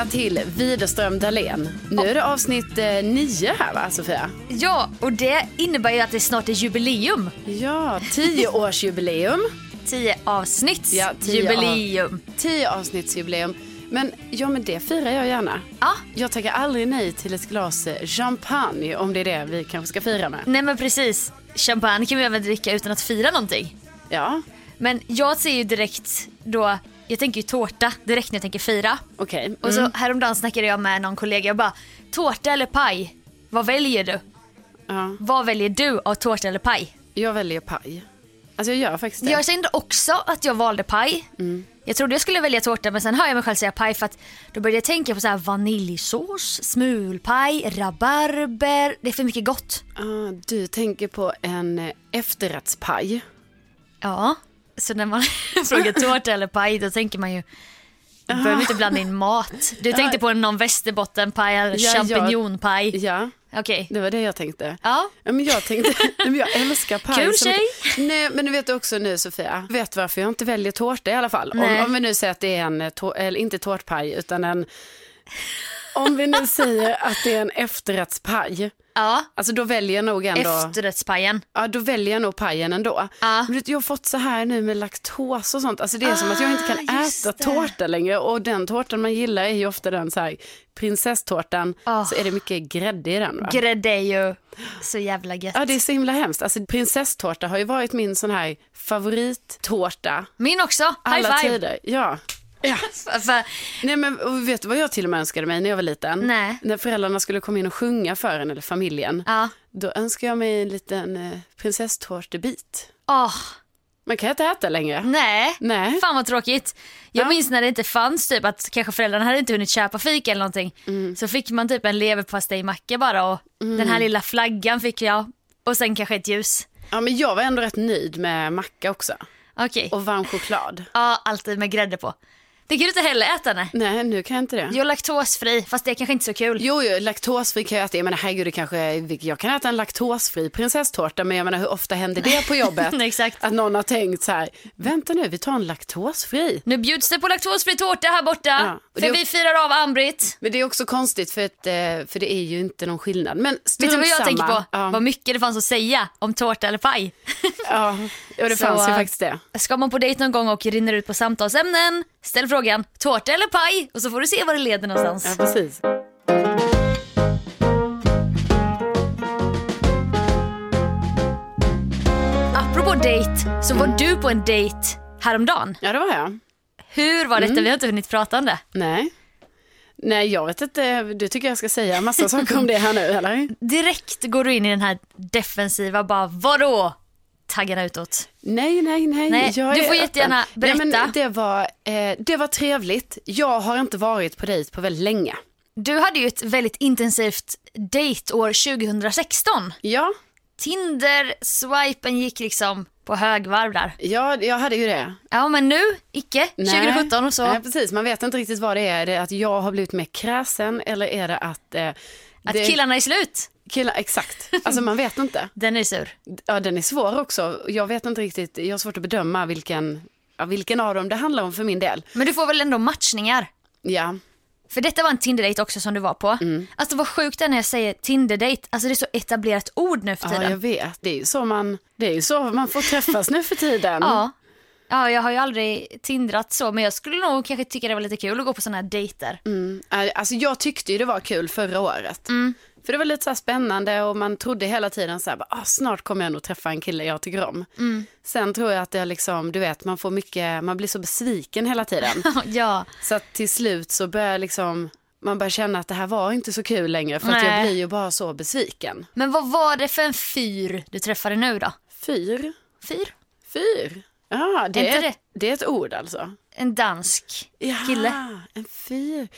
välkomna till Widerström Dahlén. Nu är det avsnitt eh, nio här va Sofia? Ja, och det innebär ju att det snart är jubileum. Ja, tioårsjubileum. Tio avsnitts Ja, tio jubileum. Tio avsnittsjubileum. Men ja, men det firar jag gärna. Ja, Jag tackar aldrig nej till ett glas eh, champagne om det är det vi kanske ska fira med. nej men precis. Champagne kan vi även dricka utan att fira någonting. Ja, Men jag ser ju direkt då, jag tänker ju tårta direkt när jag tänker fira. okej. Och så Mm. häromdagen snackade jag med någon kollega jag bara, tårta eller paj? Vad väljer du? Ja, Vad väljer du av tårta eller paj? jag väljer paj. Alltså jag gör faktiskt det. Jag kände också att jag valde paj. Jag trodde jag skulle välja tårta men sen hör jag mig själv säga paj för att då började jag tänka på så här vaniljsås, smulpaj, rabarber. Det är för mycket gott. Ah, du tänker på en eh, efterrättspaj. Ja, så när man frågar tårta eller paj då tänker man ju då behöver inte blanda in mat. Du tänkte på någon västerbottenpaj eller Ja, champinjonpaj. Ja, Okej. det var det jag tänkte. Ja. Ja, men jag tänkte, men jag älskar paj. Kul tjej. Nej, men du vet också nu Sofia, vet varför jag inte väljer tårta i alla fall. Om, om vi nu säger att det är en, eh, tå- eller inte tårtpaj utan en, om vi nu säger att det är en efterrättspaj. Ja, Alltså då väljer jag nog ändå, efterrättspajen. ja då väljer jag nog pajen ändå. Ja. Men jag har fått så här nu med laktos och sånt, alltså det är som att jag inte kan Ah, äta det. tårta längre och den tårtan man gillar är ju ofta den så här prinsesstårtan, Ah. så är det mycket grädde i den va? Grädde är ju så jävla gött. Ja, det är så himla hemskt. Alltså, prinsesstårta har ju varit min sån här favorittårta Min också, high alla five. tider. Ja. Ja. För, för, Nej, men vet du vad jag till och med önskade mig när jag var liten? Nej. När föräldrarna skulle komma in och sjunga för en eller familjen. ja. Då önskade jag mig en liten eh, prinsesstårtebit. Åh, Man kan inte äta längre. nej. Nej. Fan vad tråkigt. Jag Ja. minns när det inte fanns typ att kanske föräldrarna hade inte hunnit köpa fika eller någonting. Mm. Så fick man typ en leverpastejmacka bara och den här lilla flaggan fick jag. Och sen kanske ett ljus. Ja, men jag var ändå rätt nöjd med macka också. Okej. Och varm choklad. Ja, alltid med grädde på. Det kan du inte heller äta nej. Nej, nu kan jag inte det. Är laktosfri, fast det är kanske inte så kul. Jo, jo, laktosfri kan jag äta. Jag menar, herregud, det kanske, jag kan äta en laktosfri prinsesstårta, men jag menar, hur ofta händer det på jobbet? Nej, exakt. Att någon har tänkt så här, vänta nu, vi tar en laktosfri. Nu bjuds det på laktosfri tårta här borta. Ja, För vi firar av Ann-Britt. Men det är också konstigt, för, att, eh, för det är ju inte någon skillnad. Men Vet du vad jag samma. tänker på? Ja, Vad mycket det fanns att säga om tårta eller paj. ja, ja, det Så, fanns ju äh, faktiskt det. Ska man på dejt någon gång och rinner ut på samtalsämnen, ställ frågan tårta eller paj och så får du se var det leder Ja, någonstans. precis. Apropå dejt så var du på en dejt häromdagen. Ja, det var jag. Hur var detta? Vi har inte hunnit prata om det. Nej. Nej, jag vet inte. Du tycker jag ska säga massa saker om det här nu, eller? Direkt går du in i den här defensiva, bara vadå? Taggarna utåt. Nej, nej, nej. Nej, du får jättegärna öppen. Nej, men berätta. det, var, eh, det var trevligt. Jag har inte varit på dejt på väldigt länge. Du hade ju ett väldigt intensivt dejtår 2016. Ja, Tinder-swipen gick liksom på högvarv där. ja, jag hade ju det. Ja men nu, icke. Nej. 2017 och så. Nej, precis. Man vet inte riktigt vad det är. Är det att jag har blivit mer kräsen eller är det att... Eh, Att det, killarna är slut. Killar, exakt. Alltså man vet inte. Den är sur. Ja, den är svår också. Jag vet inte riktigt. Jag har svårt att bedöma vilken, ja, vilken av dem det handlar om för min del. Men du får väl ändå matchningar? Ja, För detta var en Tinder-date också som du var på. Mm. Alltså vad sjukt det är när jag säger Tinder-date. Alltså det är så etablerat ord nu för ja tiden. jag vet. Det är ju så man, det är ju så man får träffas nu för tiden. Ja. Ja, jag har ju aldrig tindrat så, men jag skulle nog kanske tycka det var lite kul att gå på sådana här dejter. Mm. Alltså jag tyckte ju det var kul förra året. Mm. För det var lite så spännande och man trodde hela tiden så här, ah, snart kommer jag nog träffa en kille jag tycker om. Mm. Sen tror jag att det är liksom, du vet, man får mycket, man blir så besviken hela tiden. ja. så att till slut så börjar liksom, man börjar känna att det här var inte så kul längre för att jag Nej. blir ju bara så besviken. Men vad var det för en fyr du träffade nu då? Fyr? Fyr? Fyr? Ja, det Är inte ett, det är ett ord alltså. En dansk Ja, kille? en fyr.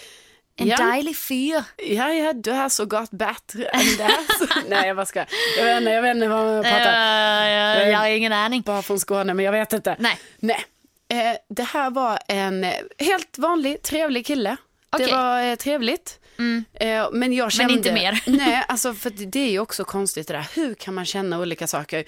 En ja. dejlig fyr. Ja, ja, du har så gått bättre än det. Nej, jag bara ska. Jag vet inte, jag vet inte vad man Uh, pratar. jag har ingen aning. Bara från Skåne, men jag vet inte. Nej. Nej. Eh, det här var en eh, helt vanlig, trevlig kille. Okej. Det var eh, trevligt. Eh, men jag kände... inte mer. Nej, alltså för det det är ju också konstigt det där. Hur kan man känna olika saker?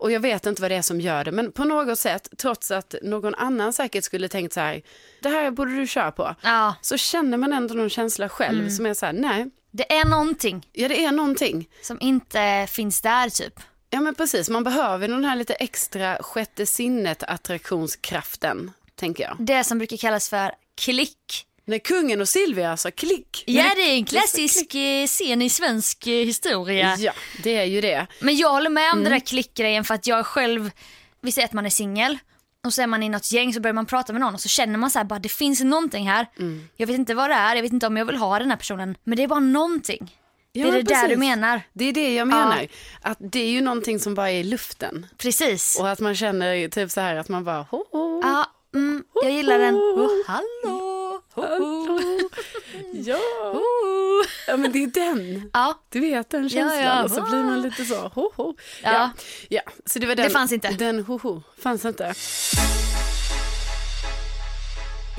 Och jag vet inte vad det är som gör det, men på något sätt, trots att någon annan säkert skulle tänkt så här, det här borde du köra på, Ja, så känner man ändå någon känsla själv Mm. som är så här, nej, det är någonting ja det är någonting. som inte finns där typ. Ja men precis, man behöver den här lite extra sjätte sinnet attraktionskraften, tänker jag. Det som brukar kallas för klick. När kungen och Silvia sa klick. Ja, det är en klassisk eh, scen i svensk eh, historia. Ja, det är ju det. Men jag håller med om Mm. den där klickgrejen för att jag själv, vi säger att man är singel och så är man i något gäng så börjar man prata med någon och så känner man så här bara det finns någonting här. Mm. Jag vet inte vad det är, jag vet inte om jag vill ha den här personen men det är bara någonting. Ja, det är det där du precis. menar. Det är det jag menar. Att det är ju någonting som bara är i luften. Precis. Och att man känner typ så här att man bara, ho, ho, Ja, mm, jag gillar den. Oh, hallå! Oh, hallå. Ja. ja, men det är den. Ja, Du vet den känslan ja. och så blir man lite så, ho, ho. Ja. Ja. ja. Så det var den. Det fanns inte. Den ho, ho. Fanns inte.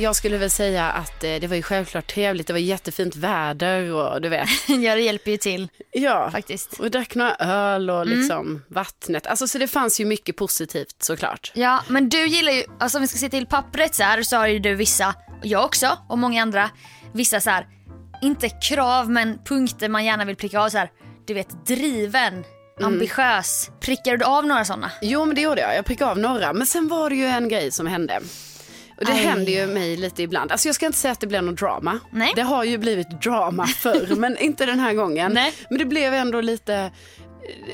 Jag skulle väl säga att eh, det var ju självklart trevligt, det var jättefint väder och du vet. ja det hjälper ju till Ja, faktiskt. och drack några öl och Mm. liksom vattnet. Alltså så det fanns ju mycket positivt såklart. Ja, men du gillar ju, alltså om vi ska se till pappret så här så har ju du vissa, jag också och många andra, vissa så här, inte krav men punkter man gärna vill pricka av så här. Du vet driven, ambitiös. Prickar du av några sådana? Jo men det gjorde jag, jag prickade av några. Men sen var det ju en grej som hände. Och det Aj. händer ju mig lite ibland. Alltså jag ska inte säga att det blev något drama. Nej. Det har ju blivit drama förr, men inte den här gången. Nej. Men det blev ändå lite,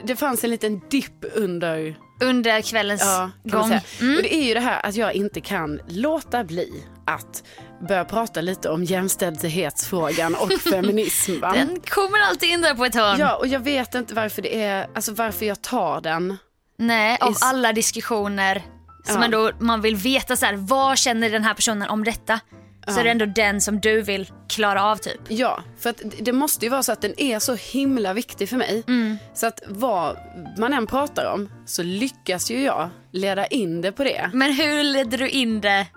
det fanns en liten dipp under Under kvällens Ja, gång. Mm. Och det är ju det här att jag inte kan låta bli att börja prata lite om jämställdhetsfrågan och feminism. Va? Den kommer alltid in där på ett hörn. Ja, och jag vet inte varför det är, alltså varför jag tar den. Nej, av alla diskussioner som Ja. ändå man vill veta så här, vad känner den här personen om detta? Så är det ändå den som du vill klara av typ. Ja, för att det måste ju vara så att den är så himla viktig för mig. Mm. Så att vad man än pratar om så lyckas ju jag leda in det på det. Men hur ledde du in det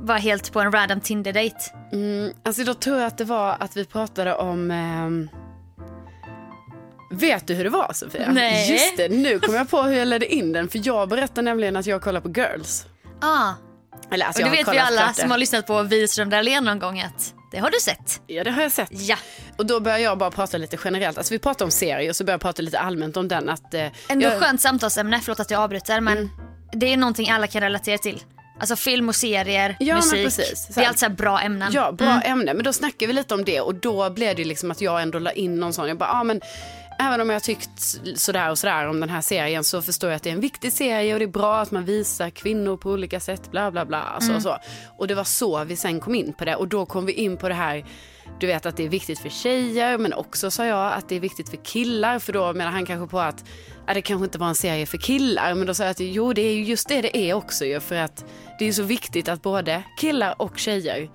bara helt på en random Tinder-date? Mm, alltså då tror jag att det var att vi pratade om... ehm, Vet du hur det var Sofia? Nej. Just det, nu kom jag på hur jag ledde in den. För jag berättade nämligen att jag kollar på Girls. Ah, Eller alltså och det vet vi alla som har lyssnat på Wiström Dahlén någon gång att det har du sett. Ja det har jag sett. Ja. Och då börjar jag bara prata lite generellt. Alltså vi pratar om serier och så börjar jag prata lite allmänt om den. Att, eh, Ändå jag, skönt samtalsämne, förlåt att jag avbryter men det är någonting alla kan relatera till. Alltså film och serier, Ja, musik. precis. Det är här- allt så här bra ämnen. Ja, bra ämne. Men då snackar vi lite om det och då blev det liksom att jag ändå la in någon sån. Jag bara, ja men även om jag tyckt sådär och sådär om den här serien så förstår jag att det är en viktig serie och det är bra att man visar kvinnor på olika sätt, bla bla bla. Så, och, så. och det var så vi sen kom in på det och då kom vi in på det här du vet att det är viktigt för tjejer men också sa jag att det är viktigt för killar för då menar han kanske på att ja, det kanske inte var en serie för killar men då sa jag att jo det är ju just det det är också ju för att det är så viktigt att både killar och tjejer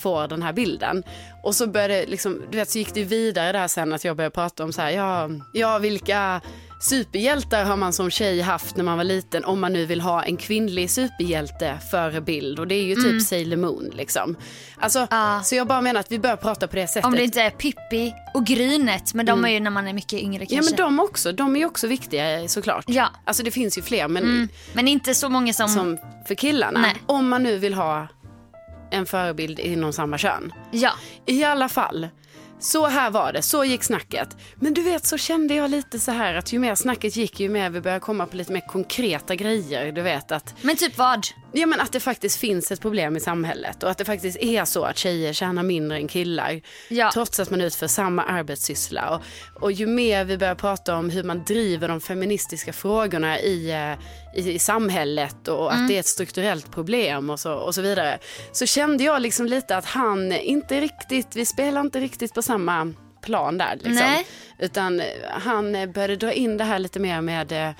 får den här bilden. Och så började liksom, du vet så gick det vidare där sen att jag började prata om så här, ja, ja vilka superhjältar har man som tjej haft när man var liten om man nu vill ha en kvinnlig superhjälte förebild och det är ju typ Sailor Moon liksom. Alltså, Ja. så jag bara menar att vi bör prata på det sättet. Om det inte är Pippi och Grynet, men de är ju när man är mycket yngre kanske. Ja men de också, de är ju också viktiga såklart. Ja. Alltså det finns ju fler men mm. Men inte så många som... som för killarna. Nej. Om man nu vill ha en förebild inom samma kön. Ja. I alla fall, så här var det, så gick snacket. Men du vet så kände jag lite så här att ju mer snacket gick ju mer vi började komma på lite mer konkreta grejer. Du vet att, Men typ vad? ja, men att det faktiskt finns ett problem i samhället och att det faktiskt är så att tjejer tjänar mindre än killar. Ja. Trots att man utför samma arbetssyssla. Och, och ju mer vi börjar prata om hur man driver de feministiska frågorna i, eh, i, i samhället och Mm. att det är ett strukturellt problem och så, och så vidare. Så kände jag liksom lite att han inte riktigt, vi spelar inte riktigt på samma plan där. Liksom. Utan han började dra in det här lite mer med eh,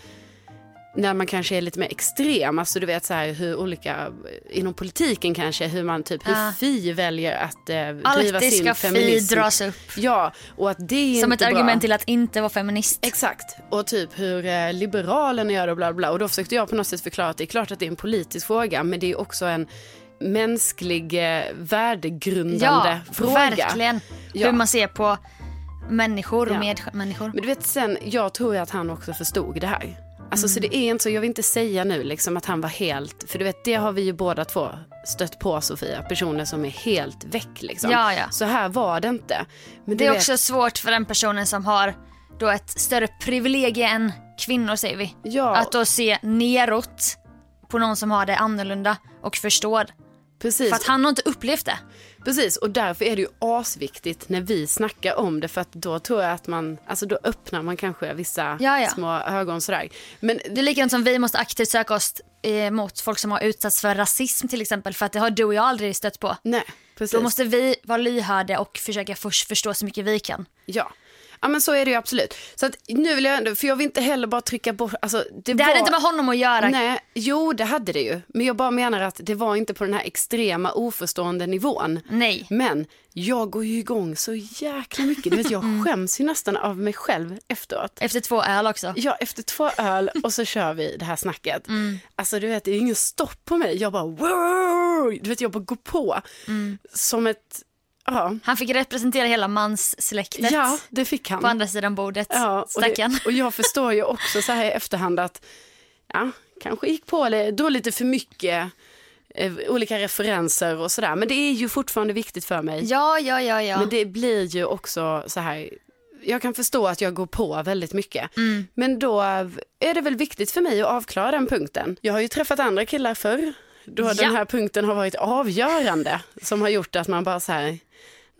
när man kanske är lite mer extrem, alltså du vet så här hur olika, inom politiken kanske, hur man typ, hur Ja. Fi väljer att eh, driva Alltid sin ska Fi feminism. dras upp. Ja, och att det är Som inte ett bra. argument till att inte vara feminist. Exakt, och typ hur eh, Liberalerna gör det och bla bla. Och då försökte jag på något sätt förklara att det är klart att det är en politisk fråga, men det är också en mänsklig eh, värdegrundande Ja, fråga. verkligen. Ja. Hur man ser på människor och Ja. medmänniskor. Men du vet sen, jag tror ju att han också förstod det här. Alltså så det är inte så, jag vill inte säga nu liksom att han var helt, för du vet det har vi ju båda två stött på Sofia, personer som är helt väck liksom. Ja, ja. Så här var det inte. Men Det är vet- också svårt för den personen som har då ett större privilegie än kvinnor säger vi. Ja. Att då se neråt på någon som har det annorlunda och förstår. Precis. För att han har inte upplevt det. Precis, och därför är det ju asviktigt när vi snackar om det för att då tror jag att man, alltså då öppnar man kanske vissa Ja, ja. små ögon sådär. Men Det är likadant som vi måste aktivt söka oss eh, mot folk som har utsatts för rasism till exempel. För att det har du och jag aldrig stött på. nej, precis. Då måste vi vara lyhörda och försöka först förstå så mycket vi kan. Ja. Ja men så är det ju absolut. Så att nu vill jag ändå, för jag vill inte heller bara trycka bort, alltså det, Det var... hade inte med honom att göra. Nej, jo det hade det ju. Men jag bara menar att det var inte på den här extrema oförstående nivån. Nej. Men jag går ju igång så jäkla mycket. Du vet, jag Mm. skäms ju nästan av mig själv efteråt. Efter två öl också. Ja, efter två öl och så kör vi det här snacket. Mm. Alltså du vet, det är ingen stopp på mig. Jag bara wow! Du vet, jag bara går på. Mm. Som ett, ja. Han fick representera hela manssläktet Ja, det fick han. på andra sidan bordet. Ja, och, det, och jag förstår ju också så här i efterhand att, ja, kanske gick på det, då lite för mycket eh, olika referenser och sådär. Men det är ju fortfarande viktigt för mig. Ja, ja, ja, ja. Men det blir ju också så här, jag kan förstå att jag går på väldigt mycket. Mm. Men då är det väl viktigt för mig att avklara den punkten. Jag har ju träffat andra killar förr, då Ja. den här punkten har varit avgörande. Som har gjort att man bara så här,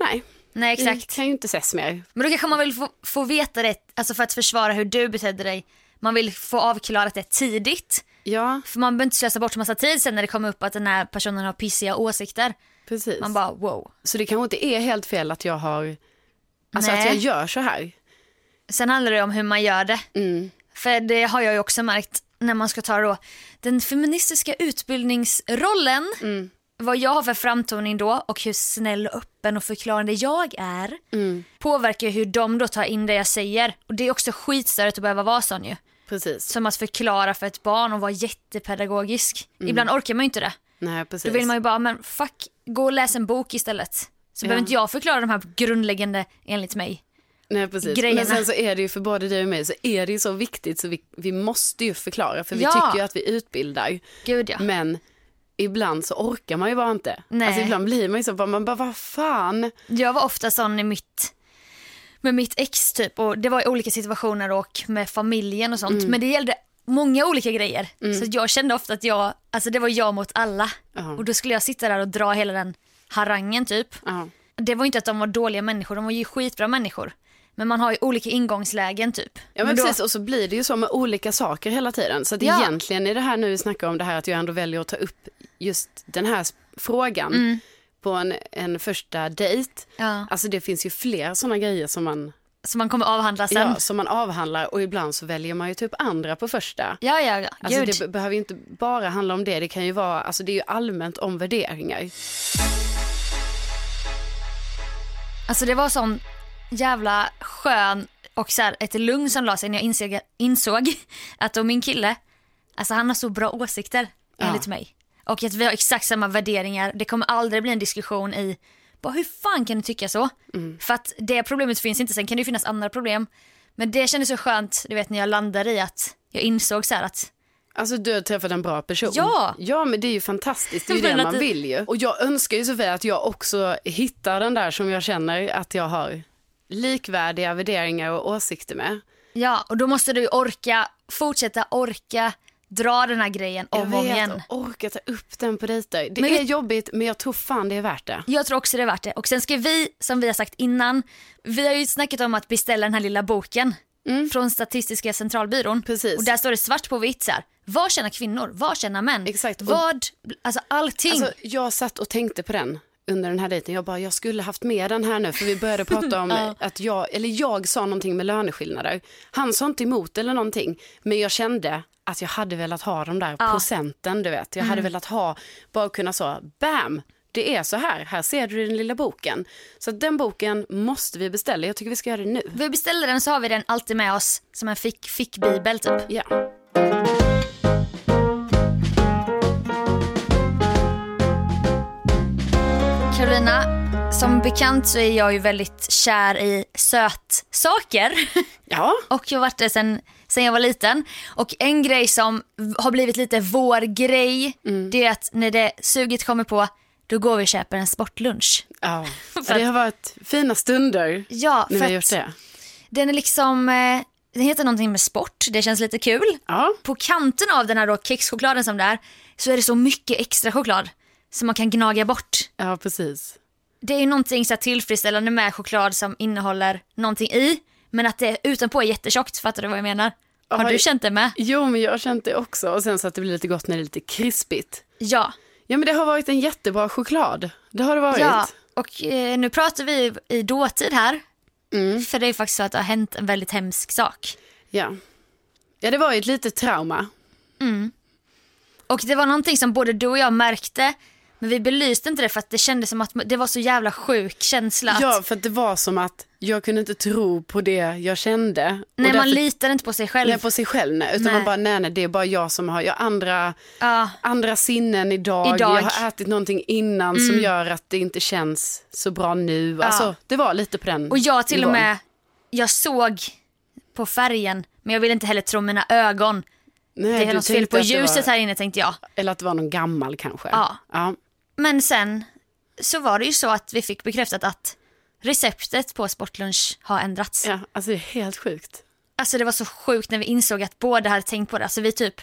nej, Nej, vi exakt. kan ju inte ses mer. Men då kanske man vill få, få veta det, alltså för att försvara hur du betedde dig. Man vill få avklarat det tidigt. Ja, För man behöver inte slösa bort massa tid sen när det kommer upp att den här personen har pissiga åsikter. precis. Man bara wow. Så det kanske inte är helt fel att jag har, alltså Nej. att jag gör så här. Sen handlar det om hur man gör det. Mm. För det har jag ju också märkt när man ska ta då den feministiska utbildningsrollen. Mm. Vad jag har för framtoning då och hur snäll och öppen och förklarande jag är. Mm. Påverkar hur de då tar in det jag säger. Och det är också skitstörigt att behöva vara sån ju. Precis. Som att förklara för ett barn och vara jättepedagogisk. Ibland orkar man ju inte det. Nej, precis. Då vill man ju bara, men fuck, gå och läs en bok istället. Så Ja. behöver inte jag förklara de här grundläggande, enligt mig. Nej, precis. grejerna. Men sen så är det ju för både dig och mig så är det ju så viktigt så vi, vi måste ju förklara för vi Ja. tycker ju att vi utbildar. Gud ja. Men ibland så orkar man ju bara inte. Nej. Alltså ibland blir man ju så bara, man bara vad fan. Jag var ofta sån i mitt, med mitt ex typ och det var i olika situationer och med familjen och sånt. Mm. Men det gällde många olika grejer. Så jag kände ofta att jag, alltså det var jag mot alla. Ja. Och då skulle jag sitta där och dra hela den harangen typ. Ja. Det var inte att de var dåliga människor, de var ju skitbra människor. Men man har ju olika ingångslägen typ. Ja men då- precis och så blir det ju så med olika saker hela tiden. Så att Ja. egentligen är det här nu vi snackar om det här att jag ändå väljer att ta upp just den här frågan Mm. på en, en första dejt. Ja. Alltså det finns ju fler sådana grejer som man, Som man kommer avhandla sen. ja, som man avhandlar och ibland så väljer man ju typ andra på första. Ja, ja, ja. Alltså det be- behöver ju inte bara handla om det, det kan ju vara, alltså det är ju allmänt om värderingar. Alltså det var sån jävla skön och så här ett lugn som la sig när jag insåg, insåg att då min kille, alltså han har så bra åsikter enligt mig. Och att vi har exakt samma värderingar. Det kommer aldrig bli en diskussion i, bara hur fan kan du tycka så? För att det problemet finns inte, sen kan det ju finnas andra problem. Men det kändes så skönt, du vet när jag landade i att jag insåg så här att Alltså du har träffat en bra person. Ja. Ja men det är ju fantastiskt, det är ju det man vill ju. Och jag önskar ju Sofia att jag också hittar den där som jag känner att jag har likvärdiga värderingar och åsikter med. ja, och då måste du orka, fortsätta orka dra den här grejen om och om igen. och orka ta upp den på dejter. Det Men är vi- jobbigt men jag tror fan det är värt det. Jag tror också det är värt det. Och sen ska vi, som vi har sagt innan, vi har ju snackat om att beställa den här lilla boken från Statistiska centralbyrån. Mm. Precis. Och där står det svart på vitt så här. Vad tjänar kvinnor? Vad tjänar män? Exakt. Vad, alltså allting. Alltså, jag satt och tänkte på den under den här dejten. Jag bara, jag skulle haft med den här nu för vi började prata om Ja. att jag, eller jag sa någonting med löneskillnader. Han sa inte emot eller någonting, men jag kände att jag hade velat ha de där procenten, du vet. Jag hade velat ha, bara kunna så, bam, det är så här, här ser du den lilla boken. Så den boken måste vi beställa, jag tycker vi ska göra det nu. vi beställer den så har vi den alltid med oss som en fick, fickbibel typ. Ja. Carolina, som bekant så är jag ju väldigt kär i sötsaker. Ja, Och jag har varit det sen, sen jag var liten. Och en grej som har blivit lite vår grej, Mm. det är att när det suget kommer på, då går vi och köper en sportlunch. Ja. För det har varit fina stunder Ja, när vi har gjort det. den är liksom, eh, den heter någonting med sport, det känns lite kul. Ja, På kanten av den här då kexchokladen som det är, så är det så mycket extra choklad som man kan gnaga bort. Ja precis. Det är ju någonting så tillfredsställande med choklad som innehåller någonting i, men att det utanpå är jättetjockt, fattar du vad jag menar? Har du känt det med? Jo, men jag har känt det också. Och sen så att det blir lite gott när det är lite krispigt. Ja. Ja, men det har varit en jättebra choklad. Det har det varit. Ja, och eh, nu pratar vi i dåtid här. Mm. För det är faktiskt så att det har hänt en väldigt hemsk sak. Ja. Ja, det var ju ett litet trauma. Och det var någonting som både du och jag märkte, men vi belyste inte det för att det kändes som att det var så jävla sjuk känsla. Att, Ja, för att det var som att jag kunde inte tro på det jag kände. Och nej, man därför- litar inte på sig själv. Nej, på sig själv, nej. Utan Nej. man bara, nej, nej, det är bara jag som har, jag har andra, Ja, andra sinnen idag. Idag. Mm. Jag har ätit någonting innan som gör att det inte känns så bra nu. Alltså, det var lite på den och jag till och nivån. med, jag såg på färgen, men jag ville inte heller tro mina ögon. Nej, Det är något fel på ljuset var, här inne tänkte jag. Eller att det var någon gammal kanske. Ja. ja. Men sen så var det ju så att vi fick bekräftat att receptet på sportlunch har ändrats. Ja, alltså det är helt sjukt. Alltså det var så sjukt när vi insåg att båda hade tänkt på det. Alltså vi typ,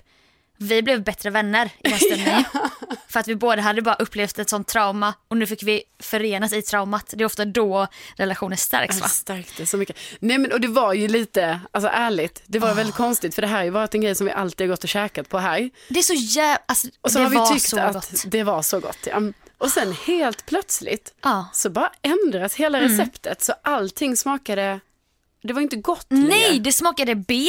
vi blev bättre vänner i den stunden. För att vi båda hade bara upplevt ett sånt trauma och nu fick vi förenas i traumat. Det är ofta då relationer stärks va? Stärkte så mycket. Nej men och det var ju lite, alltså ärligt, det var väldigt konstigt för det här har ju varit en grej som vi alltid har gått och käkat på här. Det är så jävla, alltså Och så det har vi tyckt att gott. det var så gott. Ja. Och sen helt plötsligt Ja. så bara ändras hela Mm. receptet så allting smakade, det var inte gott längre. Nej, det smakade B.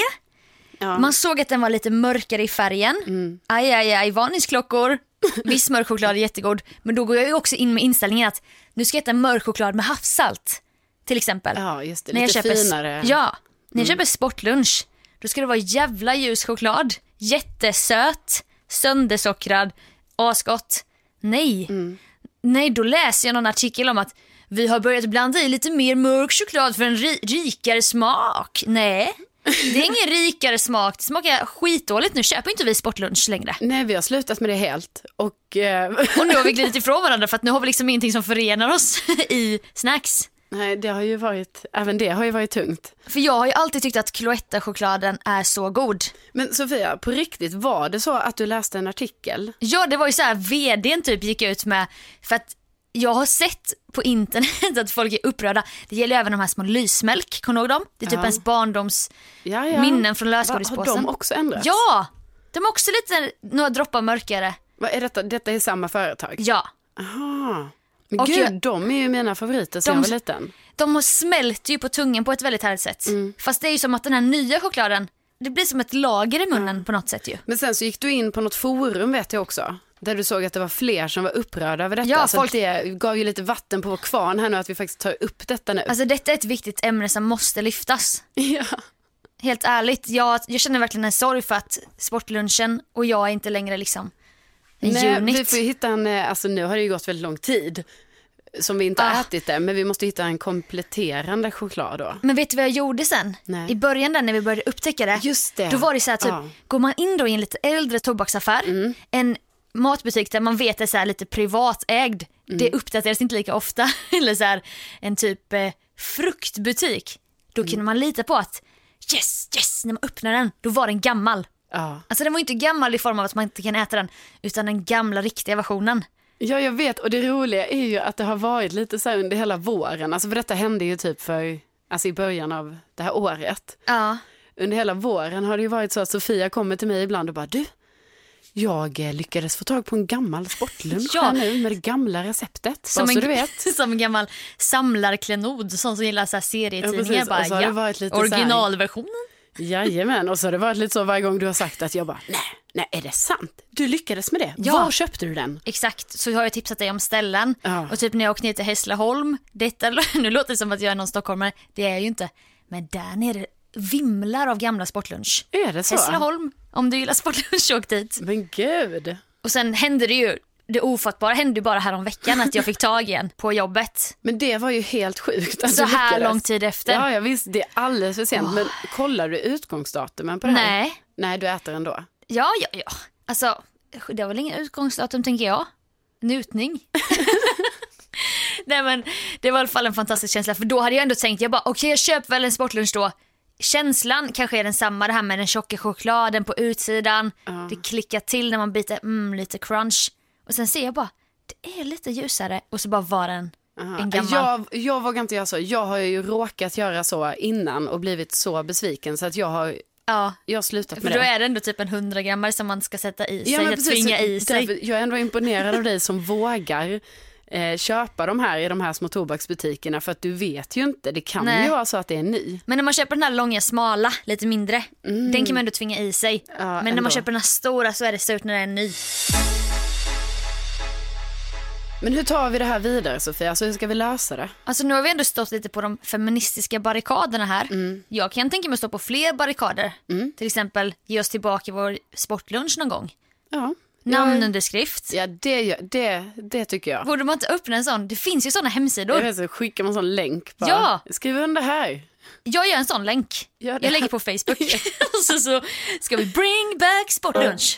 Ja. Man såg att den var lite mörkare i färgen. Mm. Aj, aj, aj, varningsklockor. Viss mörk choklad är jättegod. Men då går jag ju också in med inställningen att nu ska jag äta mörk choklad med havssalt. Till exempel. Ja, just det, när lite köper, finare. Mm. Ja, när jag köper sportlunch. Då ska det vara jävla ljus choklad. Jättesöt, söndersockrad, asgott. Nej. Mm. Nej, då läser jag någon artikel om att vi har börjat blanda i lite mer mörk choklad för en ri- rikare smak. Nej, det är ingen rikare smak. Det smakar skitdåligt. Nu köper inte vi sportlunch längre. Nej, vi har slutat med det helt. Och, eh, Och nu har vi glidit ifrån varandra för att nu har vi liksom ingenting som förenar oss i snacks. nej, det har ju varit, även det har ju varit tungt. För jag har ju alltid tyckt att Cloetta-chokladen är så god. Men Sofia, på riktigt, var det så att du läste en artikel? Ja, det var ju så här vdn typ gick ut med, för att jag har sett på internet att folk är upprörda. Det gäller även de här små lysmälk, kommer du ihåg dem? Det är typ Ja. ens barndoms Ja, ja. minnen från Va, Har lösgodispåsen. de också ändrats? Ja, de är också lite, några droppar mörkare. Vad är detta? Detta är samma företag? Ja, Aha. Men Och gud, jag- de är ju mina favoriter sen jag var liten. de smälter ju på tungan på ett väldigt härligt sätt. Mm. Fast det är ju som att den här nya chokladen, det blir som ett lager i munnen på något sätt ju. Men sen så gick du in på något forum vet jag också. Där du såg att det var fler som var upprörda över detta. Ja, så folk- det gav ju lite vatten på vår kvarn här nu att vi faktiskt tar upp detta nu. Alltså detta är ett viktigt ämne som måste lyftas. ja. Helt ärligt, jag, jag känner verkligen en sorg för att sportlunchen och jag är inte längre liksom en Nej, unit. vi får ju hitta en, eh, alltså nu har det ju gått väldigt lång tid som vi inte har Ah. ätit det, men vi måste hitta en kompletterande choklad då. Men vet du vad jag gjorde sen? Nej. I början där när vi började upptäcka det. Just det. Då var det så här typ, Ja. går man in då i en lite äldre tobaksaffär, Mm. en matbutik där man vet är så lite privatägd, Mm. det uppdateras inte lika ofta. Eller så här en typ eh, fruktbutik. Då Mm. kunde man lita på att yes, yes, när man öppnar den, då var den gammal. Ja. Alltså den var inte gammal i form av att man inte kan äta den, utan den gamla riktiga versionen. ja, jag vet och det roliga är ju att det har varit lite så här under hela våren. Alltså för detta hände ju typ för, alltså i början av det här året. Ja. under hela våren har det ju varit så att Sofia kommer till mig ibland och bara du, jag eh, lyckades få tag på en gammal sportlunch Ja. här nu med det gamla receptet. Som en, du vet. som en gammal samlarklenod, sån som gillar så här serietidningar. Ja, bara, så ja, varit lite så här- originalversionen. Jajamän, och så har det varit lite så varje gång du har sagt att jag bara, nej, nej, är det sant? Du lyckades med det. Ja. Var köpte du den? Exakt, så har jag tipsat dig om ställen. Ja. Och typ när jag åkte ner till Hässleholm, detta, nu låter det som att jag är någon stockholmare, det är jag ju inte. Men där nere vimlar av gamla sportlunch. Är det så? Hässleholm, om du gillar sportlunch, åk dit. Men gud. Och sen hände det ju det ofattbara hände ju bara här om veckan att jag fick tag i en på jobbet. Men det var ju helt sjukt. att Så här lyckades. lång tid efter. Ja, jag visst, det är alldeles för sent. Men kollar du utgångsdatumen på det här? Nej. Nej, du äter ändå. Ja, ja, ja. Alltså, det var väl ingen utgångsdatum tänker jag. Njutning. Nej men det var i alla fall en fantastisk känsla för då hade jag ändå tänkt, jag bara okej jag köper väl en sportlunch då. Känslan kanske är densamma det här med den tjocka chokladen på utsidan. Det klickar till när man biter, mm, lite crunch. Och sen ser jag bara, det är lite ljusare och så bara var den Aha. en gammal. Jag, jag vågar inte göra så. Jag har ju råkat göra så innan och blivit så besviken så att jag har, Ja, jag har slutat för med då det. är det ändå typ en 100 grammar som man ska sätta i sig, Ja, precis, tvinga i sig. Jag är ändå imponerad av dig som vågar eh, köpa de här i de här små tobaksbutikerna för att du vet ju inte. Det kan Nej. ju vara så att det är ny. Men när man köper den här långa smala, lite mindre, den kan man ändå tvinga i sig. Mm. Ja, Men när ändå. man köper den här stora så är det surt när den är ny. Men hur tar vi det här vidare Sofia? Alltså hur ska vi lösa det? Alltså nu har vi ändå stått lite på de feministiska barrikaderna här. Mm. Jag kan tänka mig att stå på fler barrikader. Till exempel ge oss tillbaka vår sportlunch någon gång. Ja, Namnunderskrift. ja det, det, det tycker jag. Borde man inte öppna en sån? Det finns ju såna hemsidor. Jag vet, skickar man en sån länk bara. Ja. Skriv under här. Jag gör en sån länk. Jag lägger på Facebook. Och så, så ska vi bring back sportlunch.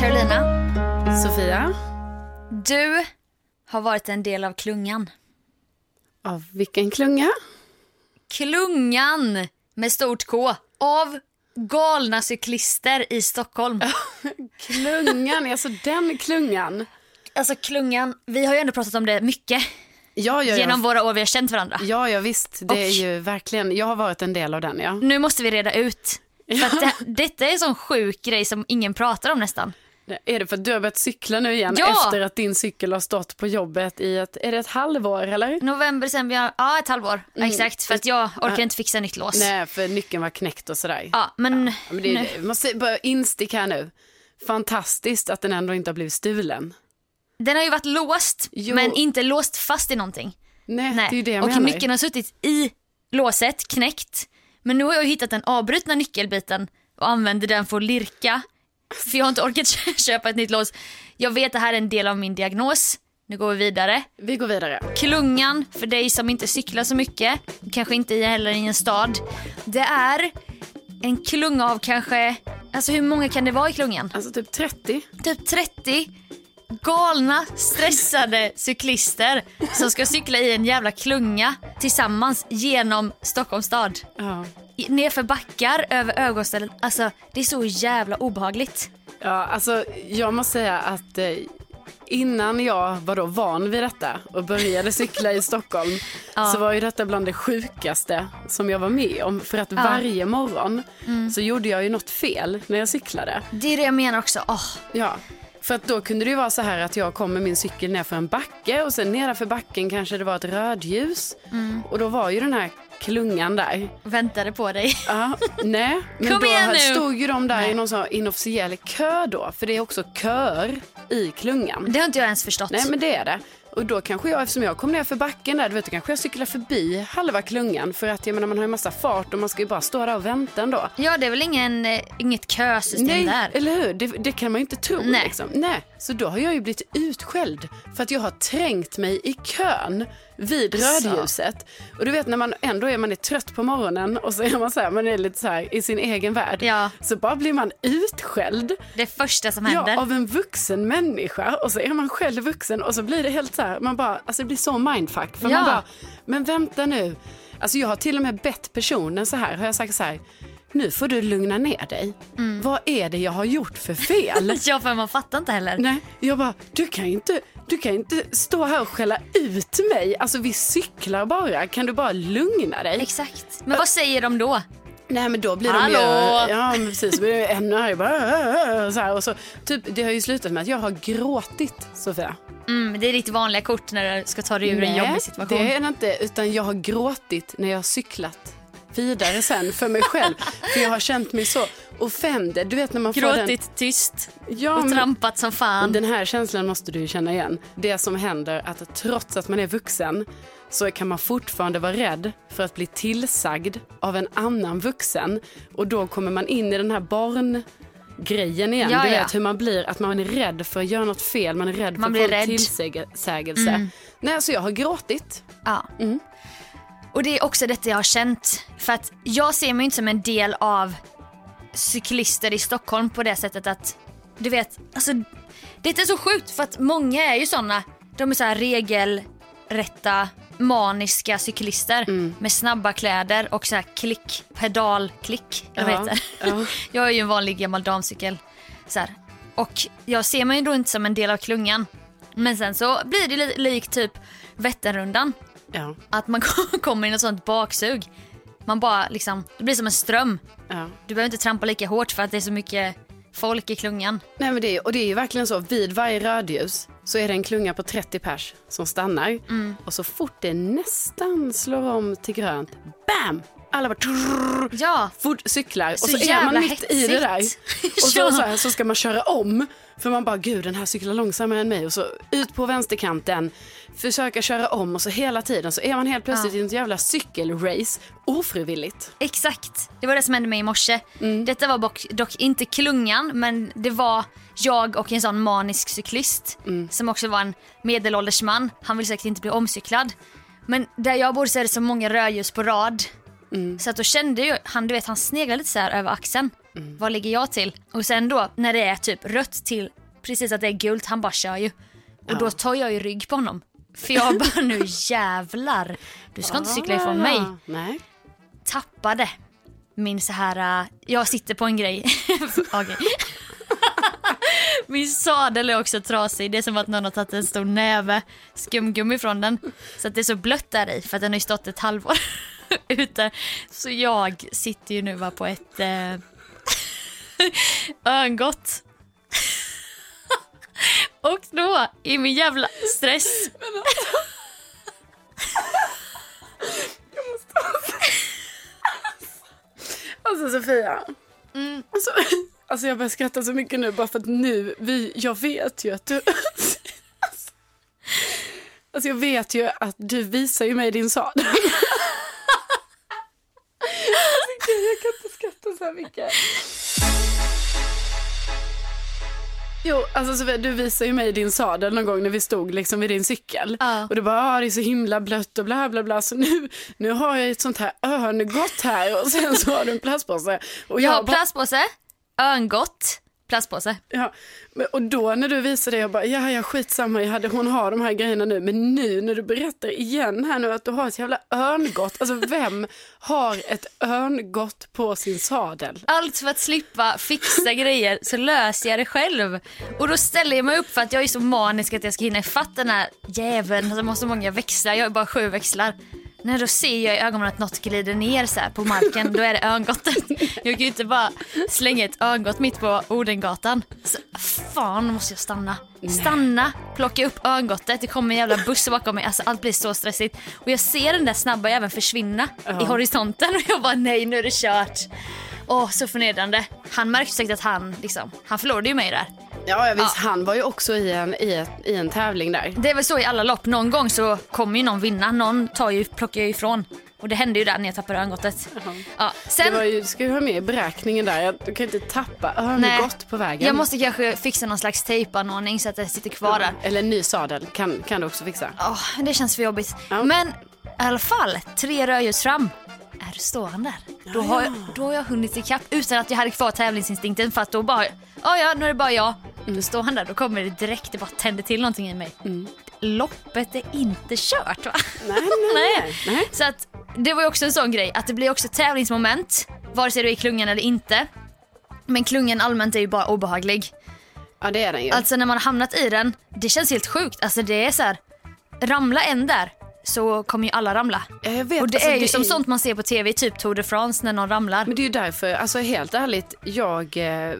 Carolina, Sofia, du har varit en del av klungan. av vilken klunga? Klungan med stort K av galna cyklister i Stockholm. Klungan, alltså den klungan. Alltså klungan, vi har ju ändå pratat om det mycket Ja, ja, genom våra år vi har känt varandra. ja, ja visst. Det är Och- ju verkligen, jag har varit en del av den ja. Nu måste vi reda ut. För det, detta är en sån sjuk grej som ingen pratar om nästan. Är det för att du har börjat cykla nu igen Ja. efter att din cykel har stått på jobbet i ett, är det ett halvår eller? November, december, ja, ett halvår. Exakt, för att jag orkar inte fixa nytt lås. Nej, för nyckeln var knäckt och sådär. Ja, men, Ja, men det, nu, måste bara instick här nu. Fantastiskt att den ändå inte har blivit stulen. den har ju varit låst, Jo. men inte låst fast i någonting. Nej, Nej. det är ju det jag och menar. nyckeln har suttit i låset, knäckt. Men nu har jag hittat den avbrutna nyckelbiten och använder den för att lirka. För jag har inte orkat köpa ett nytt lås. Jag vet att det här är en del av min diagnos. Nu går vi vidare. Vi går vidare. Klungan, för dig som inte cyklar så mycket, kanske inte heller i en stad. Det är en klunga av kanske, alltså hur många kan det vara i klungan? Alltså typ 30. Typ 30 galna, stressade cyklister som ska cykla i en jävla klunga tillsammans genom Stockholms stad. Ja. Nerför backar, över ögonställen. Alltså det är så jävla obehagligt. Ja, alltså jag måste säga att eh, innan jag var då van vid detta och började cykla i Stockholm så var ju detta bland det sjukaste som jag var med om. För att varje morgon så gjorde jag ju något fel när jag cyklade. Det är det jag menar också. Åh, Ja, för att då kunde det ju vara så här att jag kom med min cykel ner för en backe och sen nedanför backen kanske det var ett rödljus. Och då var ju den här klungan där. väntade på dig. Ja, nej, men Kom då igen nu. stod ju de där i någon sån inofficiell kö då, för det är också köer i klungan. Det har inte jag ens förstått. Nej, men det är det. Och då kanske jag, eftersom jag kom ner för backen där, du vet, då kanske jag cyklar förbi halva klungan för att jag menar, man har ju massa fart och man ska ju bara stå där och vänta ändå. Ja, det är väl ingen, eh, inget kösystem Nej, där. eller hur? Det, det kan man ju inte tro. Nej. Liksom. Nej. Så då har jag ju blivit utskälld för att jag har trängt mig i kön vid rödljuset. Och du vet när man ändå är, man är trött på morgonen och så är man så här, man är lite så här i sin egen värld. Ja. Så bara blir man utskälld Det första som händer. ja, av en vuxen människa och så är man själv vuxen och så blir det helt så här, man bara, alltså det blir så mindfuck. För Ja. man bara, men vänta nu. Alltså jag har till och med bett personen så här, har jag sagt så här, nu får du lugna ner dig. Mm. Vad är det jag har gjort för fel? Ja, för man fattar inte heller. Nej, jag bara, du kan ju inte, du kan inte stå här och skälla ut mig. Alltså vi cyklar bara, kan du bara lugna dig? Exakt. Men vad säger de då? Nej men då blir de Hallå? ju, ja men precis, så blir det ännu argare. Bara, "Åh, åh", Så här, och så, typ, det har ju slutat med att jag har gråtit Sofia. Mm, det är ditt vanliga kort när du ska ta dig ur en jobbig situation. det är det inte, utan jag har gråtit när jag har cyklat vidare sen för mig själv. för jag har känt mig så offended. Du vet när man får den... Gråtit tyst Ja, och men- trampat som fan. Den här känslan måste du känna igen. Det som händer att trots att man är vuxen så kan man fortfarande vara rädd för att bli tillsagd av en annan vuxen. Och då kommer man in i den här barngrejen igen. Ja, du ja. vet hur man blir, att man är rädd för att göra något fel, man är rädd för Man att blir få rädd. tillsägelse. Mm. Nej, alltså jag har gråtit. Ja. Mm. Och det är också detta jag har känt. För att jag ser mig inte som en del av cyklister i Stockholm på det sättet att, du vet, alltså det är så sjukt för att många är ju såna, de är så här regelrätta maniska cyklister Mm. med snabba kläder och så här klick, pedalklick, vad Ja, det? ja. Jag är ju en vanlig gammal damcykel. Så här. Och jag ser mig då inte som en del av klungan. Men sen så blir det li- likt typ Vätternrundan. Ja, Att man kommer i något sånt baksug. Man bara liksom, det blir som en ström. ja. Du behöver inte trampa lika hårt för att det är så mycket folk i klungan. Nej, men det är, och det är ju verkligen så, vid varje rödljus så är det en klunga på 30 pers som stannar. Mm. Och så fort det nästan slår om till grönt, bam! Alla bara trrrr, Ja, fort cyklar och Så så är man mitt i det där. Och så, Ja. så, här, så ska man köra om. För man bara, gud den här cyklar långsammare än mig. Och så ut på vänsterkanten, försöka köra om. Och så hela tiden så är man helt plötsligt i ett jävla cykelrace ofrivilligt. exakt. Det var det som hände mig i morse. Mm. Detta var dock, inte klungan, men det var jag och en sån manisk cyklist Mm. som också var en medelålders man. Han ville säkert inte bli omcyklad. Men där jag bor så är det så många rödljus på rad. Mm. Så att då kände ju han, du vet han sneglade lite så här över axeln. Mm. Vad ligger jag till? Och sen då när det är typ rött till precis att det är gult, han bara kör ju. Och då tar jag ju rygg på honom. För jag bara nu jävlar. Du ska inte cykla ifrån mig. Ah, Nej. Tappade min så här, äh, jag sitter på en grej. Min sadel är också trasig. Det är som att någon har tagit en stor näve skumgummi från den. Så att det är så blött där i för att den har ju stått ett halvår ute. Så jag sitter ju nu bara på ett eh, örngott. Och då i min jävla stress. Alltså Sofia. Mm. Alltså, alltså jag börjar skratta så mycket nu bara för att nu, vi, jag vet ju att du... Alltså, alltså jag vet ju att du visar ju mig din sadel. Alltså, gud, jag kan inte skratta så mycket. Jo, alltså Sofia, du visade ju mig din sadel någon gång när vi stod liksom vid din cykel. Ja. Och du bara, ah, det är så himla blött och bla bla bla. Så nu, nu har jag ett sånt här örngott här och sen så har du en plastpåse. Och Jag har bara, plastpåse, örngott, plastpåse. ja, och då när du visade det, jag bara, ja, ja skitsamma, jag hade, hon har de här grejerna nu. Men nu när du berättar igen här nu att du har ett jävla örngott. Alltså vem har ett örngott på sin sadel? Allt för att slippa fixa grejer så löser jag det själv. Och då ställer jag mig upp för att jag är så manisk att jag ska hinna ifatt den här jäveln som har så många växlar. Jag har bara sju växlar. När då ser jag i ögonen att något glider ner så på marken, då är det örngottet. Jag kan ju inte bara slänga ett örngott mitt på Odengatan. Så, fan, nu måste jag stanna. Stanna, plocka upp örngottet, det kommer en jävla buss bakom mig. Alltså, allt blir så stressigt. Och jag ser den där snabba jäveln försvinna i horisonten och jag bara nej, nu är det kört. Åh, så förnedrande. Han märkte säkert att han, liksom, han förlorade ju mig där. Ja, ja visst, han var ju också i en, i, ett, i en tävling där. Det är väl så i alla lopp. Någon gång så kommer ju någon vinna. Någon tar ju, plockar ju ifrån. Och det hände ju där när jag tappade örngottet. Ja, Det sen, var ju, du ska ju ha med i beräkningen där, du kan inte tappa örngott på vägen. jag måste kanske fixa någon slags tejpanordning så att det sitter kvar där. Eller en ny sadel kan, kan du också fixa. Åh, det känns för jobbigt. Ja. Men i alla fall, tre rödljus fram. Är du stående där? Då, har jag, då har jag hunnit ikapp utan att jag hade kvar tävlingsinstinkten för att då bara, ja ja nu är det bara jag. Då står han där, då kommer det direkt, det bara tänder till någonting i mig. Loppet är inte kört va? Nej, nej, nej. nej. Så att det var ju också en sån grej att det blir också tävlingsmoment vare sig du är i klungan eller inte. Men klungan allmänt är ju bara obehaglig. Ja, det är den ju. Alltså när man har hamnat i den, det känns helt sjukt. Alltså det är så här, ramla en där så kommer ju alla ramla. Ja, jag vet, Och det alltså, är ju som sånt man ser på tv, typ Tour de France när någon ramlar. Men det är ju därför, alltså helt ärligt, jag, eh,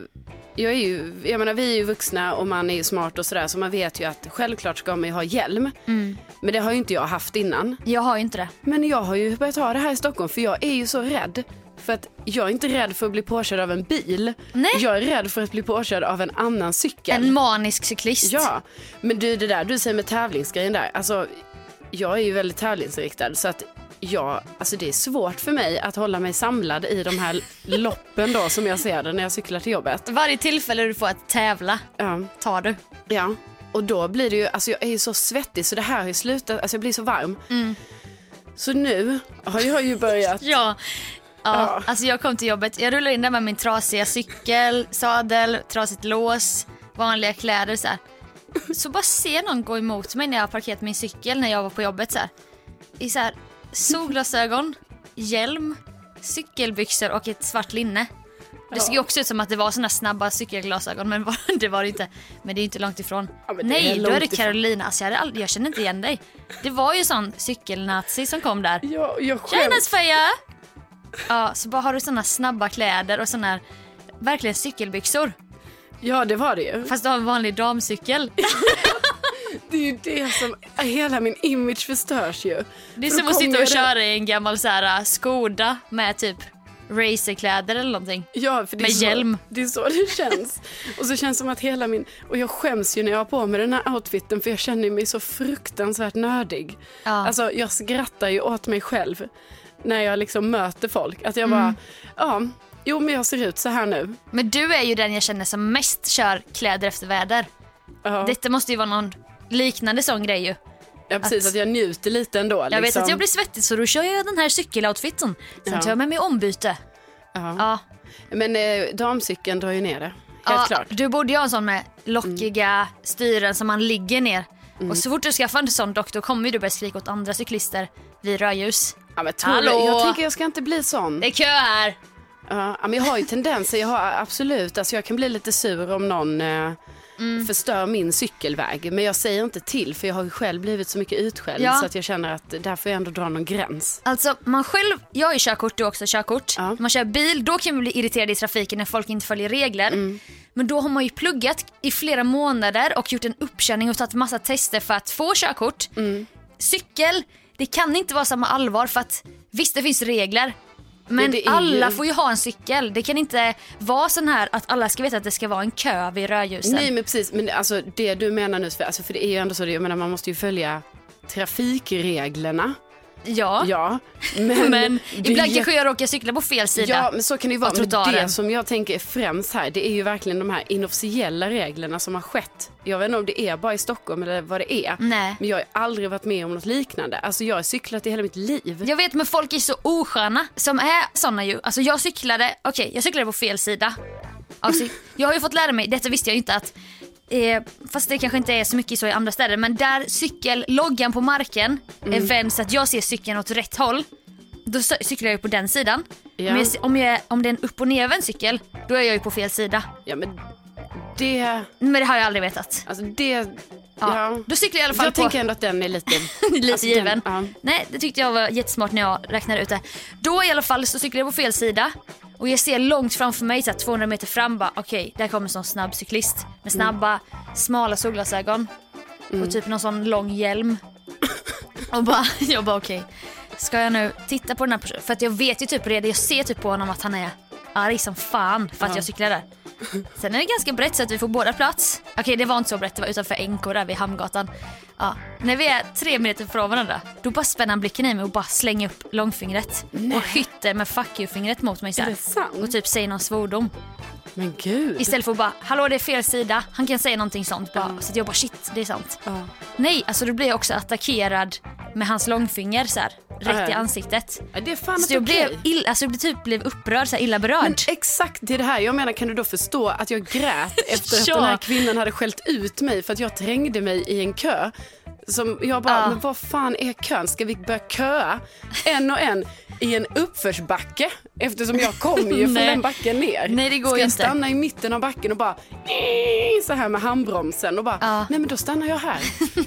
jag är ju, jag menar vi är ju vuxna och man är ju smart och sådär så man vet ju att självklart ska man ju ha hjälm. Mm. Men det har ju inte jag haft innan. Jag har ju inte det. Men jag har ju börjat ha det här i Stockholm för jag är ju så rädd. För att jag är inte rädd för att bli påkörd av en bil. Nej. Jag är rädd för att bli påkörd av en annan cykel. En manisk cyklist. Ja, men du det där du säger med tävlingsgrejen där. Alltså, jag är ju väldigt tävlingsinriktad så att jag, alltså det är svårt för mig att hålla mig samlad i de här loppen då som jag ser det när jag cyklar till jobbet. Varje tillfälle du får att tävla Ja, tar du. ja. Och då blir det ju, alltså jag är ju så svettig så det här har ju slutat, alltså jag blir så varm. Så nu har jag ju börjat, Ja. Ja, Ja. alltså jag kom till jobbet, jag rullade in där med min trasiga cykel, sadel, trasigt lås, vanliga kläder så här. Så bara ser någon gå emot mig när jag har parkerat min cykel när jag var på jobbet så här. I så här solglasögon, hjälm, cykelbyxor och ett svart linne. Det såg ju också ut som att det var såna snabba cykelglasögon men var- det var det inte. Men det är inte långt ifrån. Ja, Nej, då långt är det. Carolina. Alltså jag, aldrig, jag känner inte igen dig. Det var ju sån cykelnazi som kom där. jag, jag Tjena skäms. Sofia! Ja, så bara har du såna snabba kläder och såna här verkligen cykelbyxor. Ja det var det ju. Fast du har en vanlig damcykel. Det är ju det som, hela min image förstörs ju. Det är För som att sitta och jag köra i en gammal så här, äh, Skoda med typ racerkläder eller någonting. Ja, för det är Med så, hjälm. Det är så det känns. och så känns det som att hela min... Och jag skäms ju när jag har på mig den här outfiten för jag känner mig så fruktansvärt nördig. Ja. Alltså jag skrattar ju åt mig själv när jag liksom möter folk. Att jag Mm. bara, ja, jo men jag ser ut så här nu. Men du är ju den jag känner som mest kör kläder efter väder. Ja, Detta måste ju vara någon liknande sån grej ju. ja precis, att- att, jag njuter lite ändå. Jag vet liksom. att jag blir svettig så då kör jag den här cykeloutfiten. Sen Ja. tar jag med mig ombyte. ja. Ja. Men eh, damcykeln drar ju ner det, helt ja, klart. Du borde ju ha en sån med lockiga styren som man ligger ner. Mm. Och så fort du skaffar en sån dock då kommer du börja skrika åt andra cyklister vid rödljus. Ja, men Hallå? jag, jag tänker jag ska inte bli sån. Det är kö här! Ja, men jag har ju tendenser, jag har absolut, alltså jag kan bli lite sur om någon eh, Mm. förstör min cykelväg. Men jag säger inte till för jag har ju själv blivit så mycket utskälld Ja. så att jag känner att där får jag ändå dra någon gräns. Alltså man själv, jag har ju körkort, du också körkort. Ja. Man kör bil, då kan man bli irriterad i trafiken när folk inte följer regler. Mm. Men då har man ju pluggat i flera månader och gjort en uppkörning och tagit massa tester för att få körkort. Mm. Cykel, det kan inte vara samma allvar för att visst det finns regler. Men det alla ju- får ju ha en cykel. Det kan inte vara sån här att alla ska veta att det ska vara en kö vid rödljusen. Nej men precis, men alltså det du menar nu, för, alltså, för det är ju ändå så, jag menar man måste ju följa trafikreglerna. Ja, Ja, men, men ibland kanske jag råkar cykla på fel sida. Ja, men så kan det ju vara. Men det som jag tänker är främst här, det är ju verkligen de här inofficiella reglerna som har skett. Jag vet inte om det är bara i Stockholm eller vad det är. Nej. Men jag har aldrig varit med om något liknande. Alltså jag har cyklat i hela mitt liv. Jag vet men folk är så osköna som är såna ju. Alltså jag cyklade, okej jag cyklade på fel sida. Alltså, jag har ju fått lära mig, detta visste jag ju inte att Eh, fast det kanske inte är så mycket så i andra städer men där cykelloggan på marken Mm. är vänd så att jag ser cykeln åt rätt håll. Då cy- cyklar jag ju på den sidan. Ja. Om, jag, om, jag, om det är en upp och nervänd cykel då är jag ju på fel sida. Ja men det, Men det har jag aldrig vetat. alltså det, Ja. ja. Då cyklar jag i alla fall Jag på... tänker ändå att den är lite, lite alltså, given. Den, ja. Nej, det tyckte jag var jättesmart när jag räknade ut det. Då i alla fall så cyklar jag på fel sida och jag ser långt framför mig, så här 200 meter fram, bara okej, där kommer en sån snabb cyklist med snabba, smala solglasögon och typ någon sån lång hjälm. och bara, jag bara okej, ska jag nu titta på den här personen? För att jag vet ju typ redan, jag ser typ på honom att han är arg som fan för att Ja. jag cyklar där. Sen är det ganska brett så att vi får båda plats. Okej det var inte så brett, det var utanför NK där vid Hamngatan. Ja. När vi är tre meter från varandra, då bara spänner han blicken i mig och bara slänger upp långfingret. Och hytter med fuck you-fingret mot mig så Är här. det sant? Och typ säger någon svordom. Men gud. Istället för att bara, hallå det är fel sida. Han kan säga någonting sånt bara. Så att jag bara shit, det är sant. Ja. Nej, alltså då blir jag också attackerad med hans långfinger så här, rätt i ansiktet. Ja, det är fan Så jag okej. blev, ill, alltså jag blev typ blev upprörd, så här, illa berörd. Men exakt det är det här. Jag menar kan du då förstå att jag grät efter att Ja. den här kvinnan hade skällt ut mig för att jag trängde mig i en kö. Som jag bara, Ja. men vad fan är kön? Ska vi börja köa en och en i en uppförsbacke? Eftersom jag kommer ju från den backen ner. Nej, det går Ska jag inte. stanna i mitten av backen och bara så här med handbromsen och bara, Ja. nej men då stannar jag här.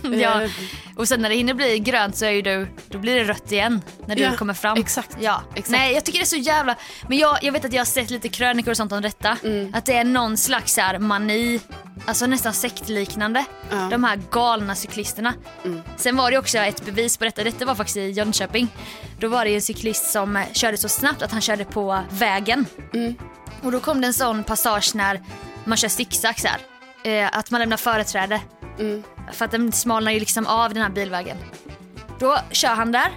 Ja. Eh, Och sen när det hinner bli grönt så är ju du, då blir det rött igen när du Ja, kommer fram. exakt, Ja. exakt. Nej jag tycker det är så jävla, men jag, jag vet att jag har sett lite krönikor och sånt om detta. Mm. Att det är någon slags så här mani, alltså nästan sektliknande. Ja. De här galna cyklisterna. Sen var det också ett bevis på detta, detta var faktiskt i Jönköping. Då var det en cyklist som eh, körde så snabbt att han körde på vägen. Mm. Och då kom det en sån passage när man kör zigzag så här. Eh, att man lämnar företräde. Mm. För att den smalnar ju liksom av den här bilvägen. Då kör han där.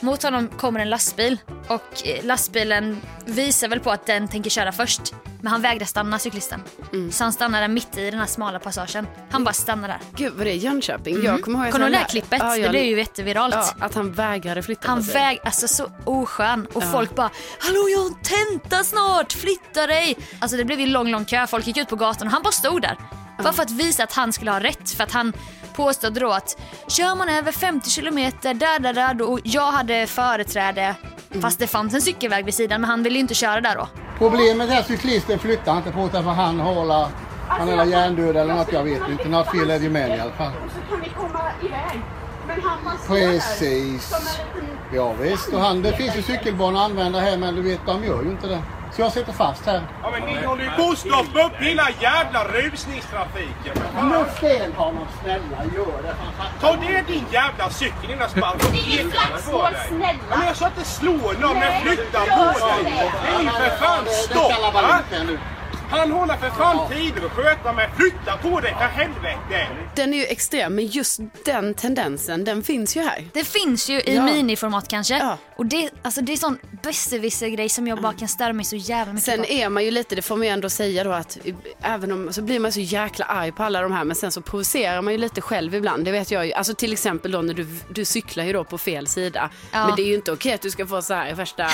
Mot honom kommer en lastbil och eh, lastbilen visar väl på att den tänker köra först. Men han vägrar stanna cyklisten. Mm. Så han stannar där mitt i den här smala passagen. Han bara stannar där. Gud vad det är Jönköping. Jag kommer ihåg Kommer du ihåg det jag klippet? Ja, Det jag- blev ju jätteviralt. Ja, att han vägrade flytta Han väg, alltså så oskön och folk bara Hallå jag har en tenta snart, flytta dig! Alltså det blev ju lång lång kö, folk gick ut på gatan och han bara stod där. Bara för att visa att han skulle ha rätt för att han påstod då att kör man över 50 kilometer där där där då och jag hade företräde fast det fanns en cykelväg vid sidan men han ville ju inte köra där då. Problemet är att cyklisten flyttar inte på sig för han håller han är hjärndöd eller något, jag vet inte. Något fel är det med i alla fall. Precis. Ja, visst. Och han, det finns ju cykelbanor att använda här men du vet, de gör ju inte det. Så jag sitter fast här. Ja men ni håller ju på att stoppa upp hela jävla rusningstrafiken. Nå fel honom snälla, gör det. Ta ner din jävla cykel innan spark upp Det är ekorna slagsmål, snälla. Ja, men jag sa inte slå någon, men flytta på dig. det. Det är ju för fan stopp Han håller för fan tider och sköta mig. Flytta på dig för helvete. Den är ju extrem, men just den tendensen, den finns ju här. Det finns ju i Ja. miniformat kanske. Ja. Och det, alltså det är sån besserwisser-grej som jag bara kan störa mig så jävla mycket Sen på. är man ju lite, det får man ju ändå säga då att även om så blir man så jäkla arg på alla de här men sen så provocerar man ju lite själv ibland. Det vet jag ju. Alltså till exempel då när du, du cyklar ju då på fel sida. Ja. Men det är ju inte okej att du ska få så här värsta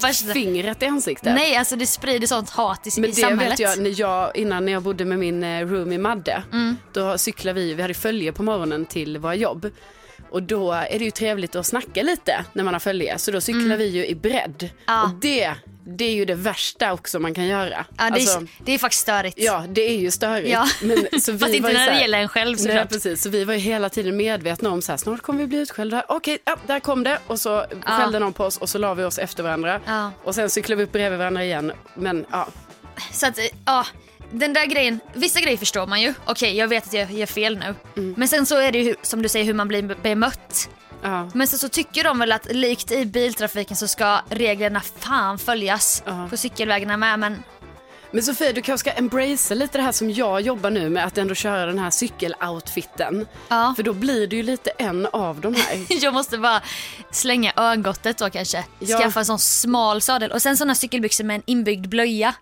Värsta- fingret i ansiktet. Nej, alltså det sprider sånt hat i, Men i det samhället. Vet jag, när jag, innan när jag bodde med min eh, roomie Madde, Mm. då cyklade vi, vi hade följe på morgonen till våra jobb. Och då är det ju trevligt att snacka lite när man har följe, så då cyklar vi ju i bredd. Mm. Ja. Och det, det är ju det värsta också man kan göra. Ja, det, Alltså, är, det är faktiskt störigt. Ja, det är ju störigt. Ja. Men, så vi Fast inte när det gäller en själv Nej, såklart. precis. Så vi var ju hela tiden medvetna om så här, snart kommer vi bli utskällda. Okej, ja, där kom det. Och så skällde någon på oss och så la vi oss efter varandra. Ja. Och sen cyklade vi upp bredvid varandra igen. Men ja, Så att, ja. Den där grejen, vissa grejer förstår man ju. Okej, jag vet att jag gör fel nu. Mm. Men sen så är det ju som du säger hur man blir bemött. ja. Men sen så tycker de väl att likt i biltrafiken så ska reglerna fan följas Ja. på cykelvägarna med. Men Men Sofia, du kanske ska embracea lite det här som jag jobbar nu med, att ändå köra den här cykeloutfiten. Ja. För då blir du ju lite en av de här. jag måste bara slänga örngottet då kanske. Ja. Skaffa en sån smal sadel och sen såna cykelbyxor med en inbyggd blöja.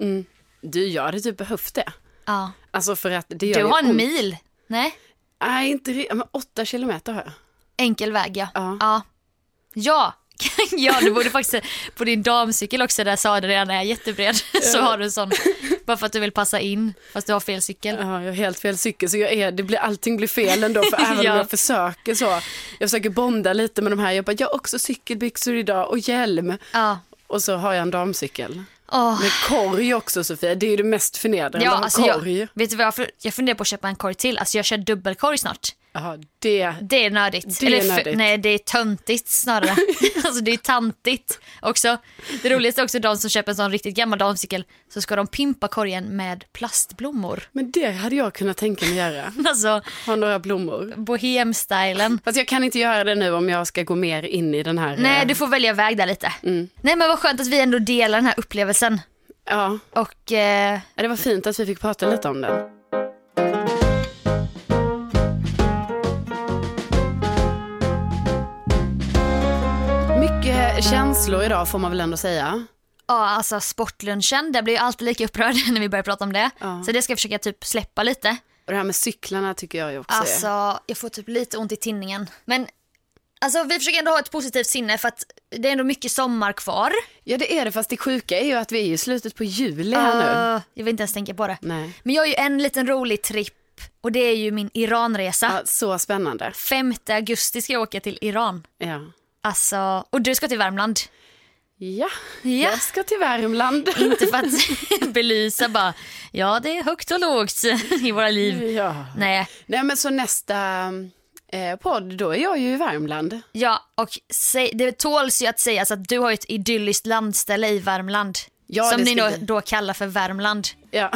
Du, jag hade typ behövt det. Ja. Alltså för att det gör Du har en ont. mil. Nej, Nej, inte re- men åtta kilometer har jag. enkel väg ja. Ja. Ja, ja. ja du borde faktiskt på din damcykel också där sadeln redan är jättebred. så har du en sån. Bara för att du vill passa in fast du har fel cykel. Ja, jag har helt fel cykel så jag är, det blir, allting blir fel ändå för även Ja. om jag försöker så. Jag försöker bonda lite med de här, jag bara, jag har också cykelbyxor idag och hjälm. Ja. Och så har jag en damcykel. Åh. Med korg också Sofia, det är ju det mest förnedrande Ja, alltså jag, korg. vet du vad jag, jag funderar på att köpa en korg till. Alltså jag kör dubbelkorg snart. Ja, det, Det är nördigt. Det är f- nördigt. Nej, det är töntigt snarare. alltså det är tantigt också. Det roligaste är också de som köper en sån riktigt gammal damcykel så ska de pimpa korgen med plastblommor. men det hade jag kunnat tänka mig göra. Alltså Ha några blommor. bohemstylen. Fast jag kan inte göra det nu om jag ska gå mer in i den här. Nej, eh, du får välja väg där lite. Mm. Nej men vad skönt att vi ändå delar den här upplevelsen. Ja, Och eh, det var fint att vi fick prata lite om den. Känslor idag får man väl ändå säga. ja, alltså sportlunchen, där blir jag alltid lika upprörd när vi börjar prata om det. Ja. Så det ska jag försöka typ släppa lite. Och det här med cyklarna tycker jag ju också är... Alltså, jag får typ lite ont i tinningen. Men alltså, vi försöker ändå ha ett positivt sinne för att det är ändå mycket sommar kvar. Ja det är det, fast det sjuka är ju att vi är i slutet på juli här nu. Uh, jag vill inte ens tänka på det. Nej. Men jag har ju en liten rolig tripp och det är ju min Iranresa. Ja, så spännande. 5 augusti ska jag åka till Iran. Ja. Alltså, och du ska till Värmland. Ja, Ja. jag ska till Värmland. Inte för att belysa bara, ja det är högt och lågt i våra liv. Ja. Nej, Nej men så nästa eh, podd, då är jag ju i Värmland. ja och det tåls ju att sägas att du har ett idylliskt landställe i Värmland. Ja, som ni då, då kallar för Värmland. Ja,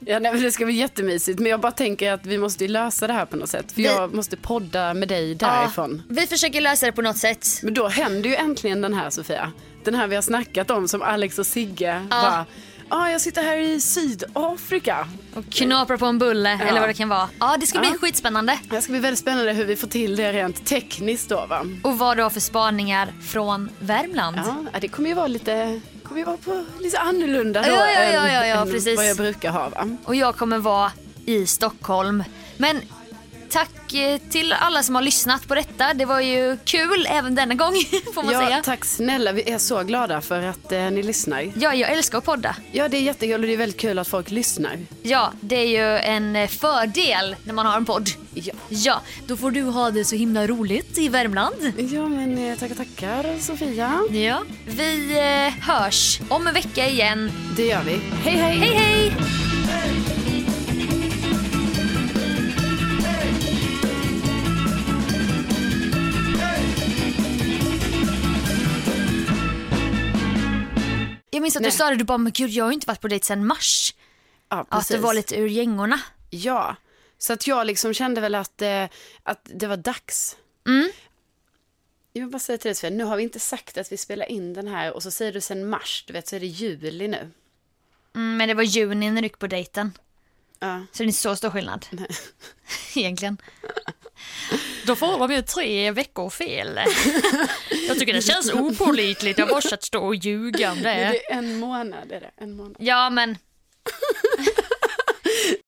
ja nej, det ska bli jättemysigt. Men jag bara tänker att vi måste ju lösa det här på något sätt. För Vi- jag måste podda med dig därifrån. Ja, vi försöker lösa det på något sätt. Men då händer ju äntligen den här Sofia. Den här vi har snackat om som Alex och Sigge bara, ah, jag sitter här i Sydafrika. Och knaprar på en bulle eller vad det kan vara. Ja, det ska bli Ja. skitspännande. Det ska bli väldigt spännande hur vi får till det rent tekniskt då va. Och vad du har för spaningar från Värmland. Ja, det kommer ju vara lite, kommer ju vara på lite annorlunda då Ja, ja, ja, ja, ja, än precis. vad jag brukar ha va. Och jag kommer vara i Stockholm. Men tack eh, till alla som har lyssnat på detta. Det var ju kul även denna gång får man Ja, säga. tack snälla, vi är så glada för att eh, ni lyssnar. Ja, jag älskar att podda. Ja, det är jättekul och det är väldigt kul att folk lyssnar. Ja, det är ju en eh, fördel när man har en podd. Ja, Ja, då får du ha det så himla roligt i Värmland. ja men eh, tackar, tackar Sofia. Ja. Vi eh, hörs om en vecka igen. Det gör vi. Hej, hej! Hej hej! Jag minns att Nej. du sa det, du bara men gud jag har ju inte varit på dejt sedan mars. Ja, Att precis. du var lite ur gängorna. Ja, så att jag liksom kände väl att, eh, att det var dags. Mm. Jag vill bara säga till dig Sofia, nu har vi inte sagt att vi spelar in den här och så säger du sen mars, du vet så är det juli nu. Mm, men det var juni när du gick på dejten. Ja. Så det är inte så stor skillnad. Egentligen. Då får de ju tre veckor fel. Jag tycker det känns opålitligt. Jag måste stå och ljuga om Det det. är en månad, är det. En månad. Ja men